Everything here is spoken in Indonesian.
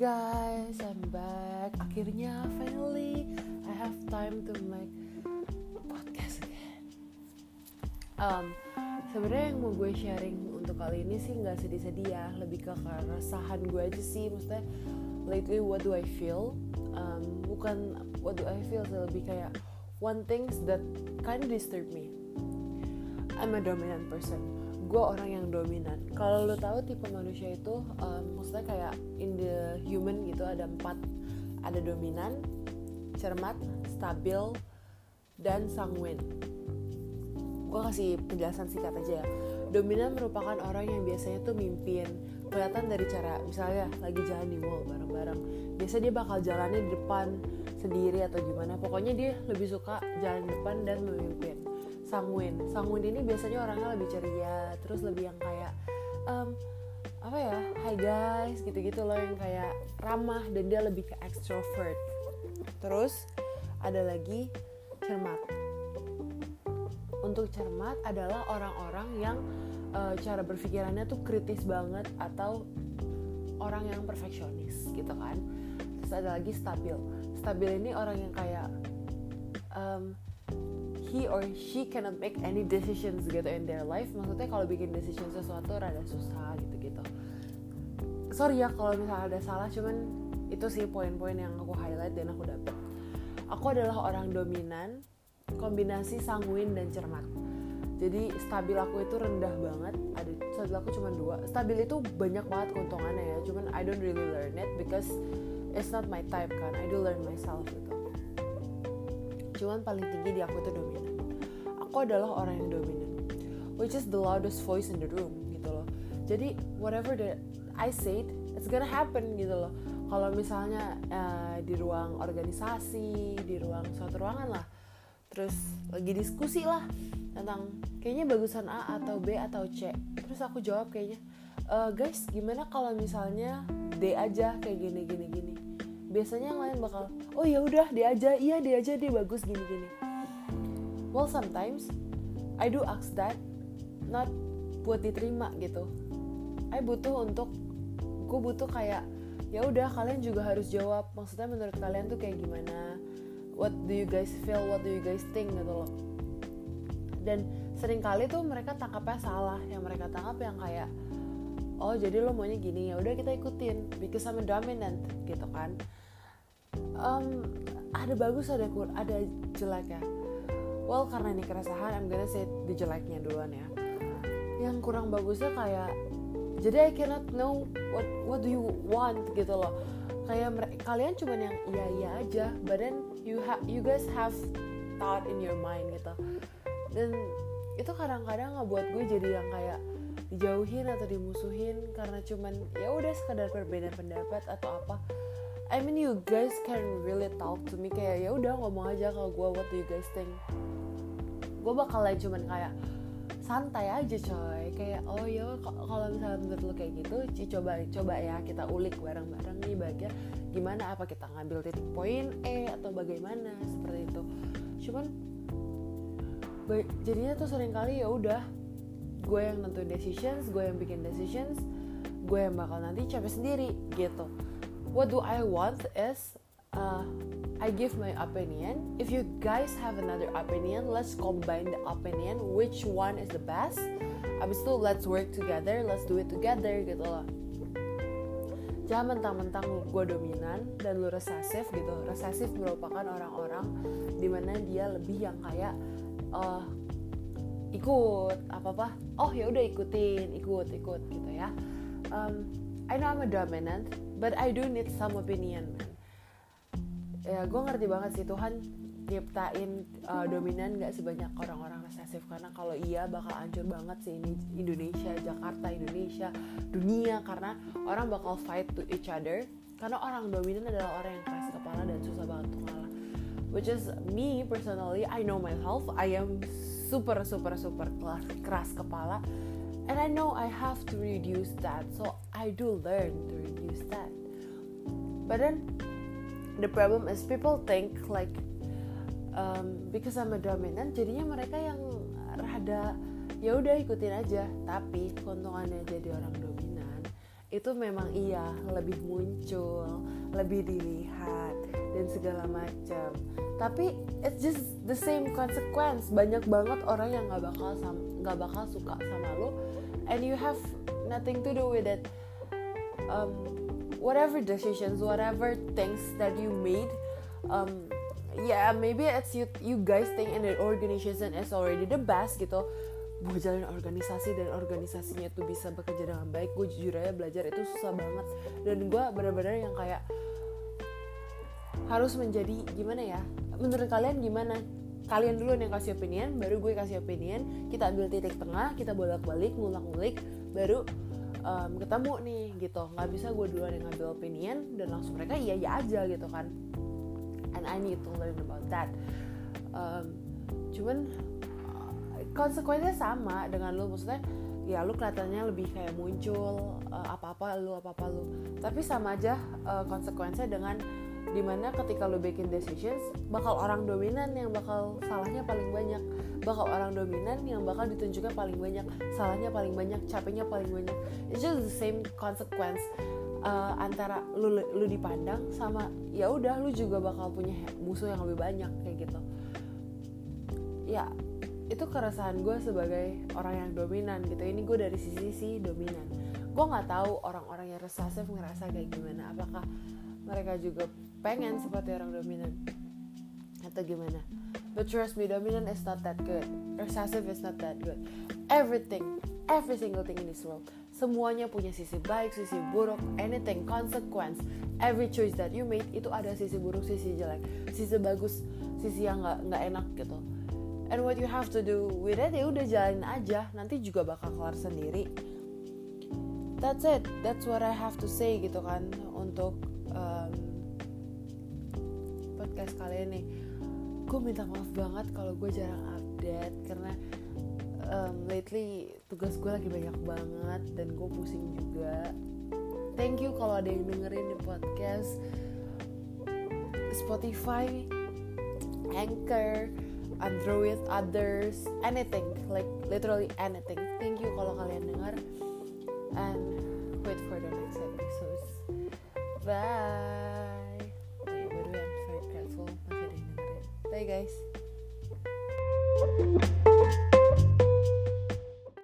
guys, I'm back. Akhirnya, finally, I have time to make podcast again. Um, sebenarnya yang mau gue sharing untuk kali ini sih nggak sedih-sedih ya, lebih ke keresahan gue aja sih. Maksudnya, lately what do I feel? Um, bukan what do I feel, sih lebih kayak one things that kind of disturb me. I'm a dominant person gue orang yang dominan. Kalau lo tahu tipe manusia itu um, maksudnya kayak in the human gitu ada empat. Ada dominan cermat stabil dan sanguin. Gue kasih penjelasan singkat aja ya. Dominan merupakan orang yang biasanya tuh mimpin. Kelihatan dari cara misalnya lagi jalan di mall bareng-bareng. Biasa dia bakal jalannya di depan sendiri atau gimana. Pokoknya dia lebih suka jalan depan dan memimpin sanguin sanguin ini biasanya orangnya lebih ceria terus lebih yang kayak um, apa ya hi guys gitu-gitu loh yang kayak ramah dan dia lebih ke extrovert. Terus ada lagi cermat. Untuk cermat adalah orang-orang yang uh, cara berpikirannya tuh kritis banget atau orang yang perfeksionis gitu kan. Terus ada lagi stabil. Stabil ini orang yang kayak um, he or she cannot make any decisions gitu in their life. Maksudnya kalau bikin decision sesuatu rada susah gitu gitu sorry ya kalau misalnya ada salah cuman itu sih poin-poin yang aku highlight dan aku dapet. Aku adalah orang dominan kombinasi sanguin dan cermat. Jadi stabil aku itu rendah banget. Ada stabil aku cuma dua. Stabil itu banyak banget keuntungannya ya cuman I don't really learn it because it's not my type kan. I do learn myself gitu cuman paling tinggi di aku itu dominan. Aku adalah orang yang dominan which is the loudest voice in the room gitu loh. Jadi whatever that I said it's gonna happen gitu loh. Kalau misalnya uh, di ruang organisasi di ruang suatu ruangan lah terus lagi diskusi lah tentang kayaknya bagusan A atau B atau C. Terus aku jawab kayaknya e, guys gimana kalau misalnya D aja kayak gini gini gini biasanya yang lain bakal oh ya udah dia aja. Iya dia aja dia bagus gini gini well sometimes I do ask that not buat diterima gitu. I butuh untuk gue butuh kayak ya udah kalian juga harus jawab maksudnya menurut kalian tuh kayak gimana? What do you guys feel? What do you guys think? Gitu loh. Dan sering kali tuh mereka tangkapnya salah yang mereka tangkap yang kayak oh jadi lo maunya gini ya udah kita ikutin because I'm dominant gitu kan um, ada bagus ada kur ada jeleknya well karena ini keresahan I'm gonna say di jeleknya duluan ya. Yang kurang bagusnya kayak jadi I cannot know what what do you want gitu loh. Kayak kalian cuma yang iya iya aja but then you have you guys have thought in your mind gitu. Dan itu kadang-kadang ngebuat gue jadi yang kayak dijauhin atau dimusuhin karena cuman ya udah sekadar perbedaan pendapat atau apa I mean you guys can really talk to me. Kayak ya udah ngomong aja ke gue what do you guys think? Gue bakalan cuman kayak santai aja coy. Kayak oh ya kalau misalnya menurut lo kayak gitu coba coba ya kita ulik bareng-bareng nih bagian gimana? Apa kita ngambil titik poin E atau bagaimana? Seperti itu. Cuman jadinya tuh sering kali ya udah gue yang nentuin decisions gue yang bikin decisions gue yang bakal nanti capek sendiri gitu what do I want is uh, I give my opinion. If you guys have another opinion, let's combine the opinion. Which one is the best? Abis itu let's work together, let's do it together gitu loh. Jangan mentang-mentang gue dominan dan lu resesif gitu. Resesif merupakan orang-orang di mana dia lebih yang kayak uh, ikut apa apa. Oh ya udah ikutin, ikut ikut gitu ya. Um, I know I'm a dominant, but I do need some opinion man. Ya gue ngerti banget sih Tuhan nyiptain uh, dominan gak sebanyak orang-orang resesif. Karena kalau iya bakal hancur banget sih ini Indonesia Jakarta Indonesia dunia. Karena orang bakal fight to each other. Karena orang dominan adalah orang yang keras kepala dan susah banget untuk ngalah. Which is me personally I know myself. I am super super super keras kepala. And I know I have to reduce that. So I do learn to reduce that. But then the problem is people think like um, because I'm a dominant jadinya mereka yang rada ya udah ikutin aja. Tapi keuntungannya jadi orang dominan itu memang iya lebih muncul lebih dilihat dan segala macam. Tapi it's just the same consequence. Banyak banget orang yang nggak bakal nggak bakal suka sama lo and you have nothing to do with it um, whatever decisions whatever things that you made um, yeah maybe it's you you guys think in the organization is already the best gitu. Buat jalan organisasi dan organisasinya tuh bisa bekerja dengan baik gue jujur aja belajar itu susah banget. Dan gue benar-benar yang kayak harus menjadi gimana ya menurut kalian gimana? Kalian dulu yang kasih opinion baru gue kasih opinion kita ambil titik tengah kita bolak-balik ngulak-ngulik baru um, ketemu nih gitu. Nggak bisa gue duluan yang ngambil opinion dan langsung mereka iya iya aja gitu kan. And I need to learn about that. Um, cuman konsekuensinya sama dengan lu. Maksudnya ya lu kelihatannya lebih kayak muncul uh, apa-apa lu apa-apa lu. Tapi sama aja uh, konsekuensinya dengan di mana ketika lu bikin decisions bakal orang dominan yang bakal salahnya paling banyak. Bakal orang dominan yang bakal ditunjukkan paling banyak salahnya paling banyak capeknya paling banyak. It's just the same consequence uh, antara lu lu dipandang sama ya udah lu juga bakal punya musuh yang lebih banyak kayak gitu. Ya itu keresahan gue sebagai orang yang dominan gitu. Ini gue dari sisi si dominan. Gue nggak tahu orang-orang yang resasif ngerasa kayak gimana. Apakah mereka juga pengen seperti orang dominan. Atau gimana? But trust me dominant is not that good. Recessive is not that good. Everything every single thing in this world semuanya punya sisi baik sisi buruk anything consequence every choice that you made itu ada sisi buruk sisi jelek sisi bagus sisi yang nggak nggak enak gitu. And what you have to do with it ya udah jalanin aja. Nanti juga bakal kelar sendiri. That's it. That's what I have to say gitu kan untuk um, podcast kali ini gue minta maaf banget kalau gue jarang update karena um, lately tugas gue lagi banyak banget dan gue pusing juga thank you kalau ada yang dengerin di podcast Spotify Anchor Android, others, anything, like literally anything. Thank you kalau kalian dengar. And wait for the next episode. Bye. Guys.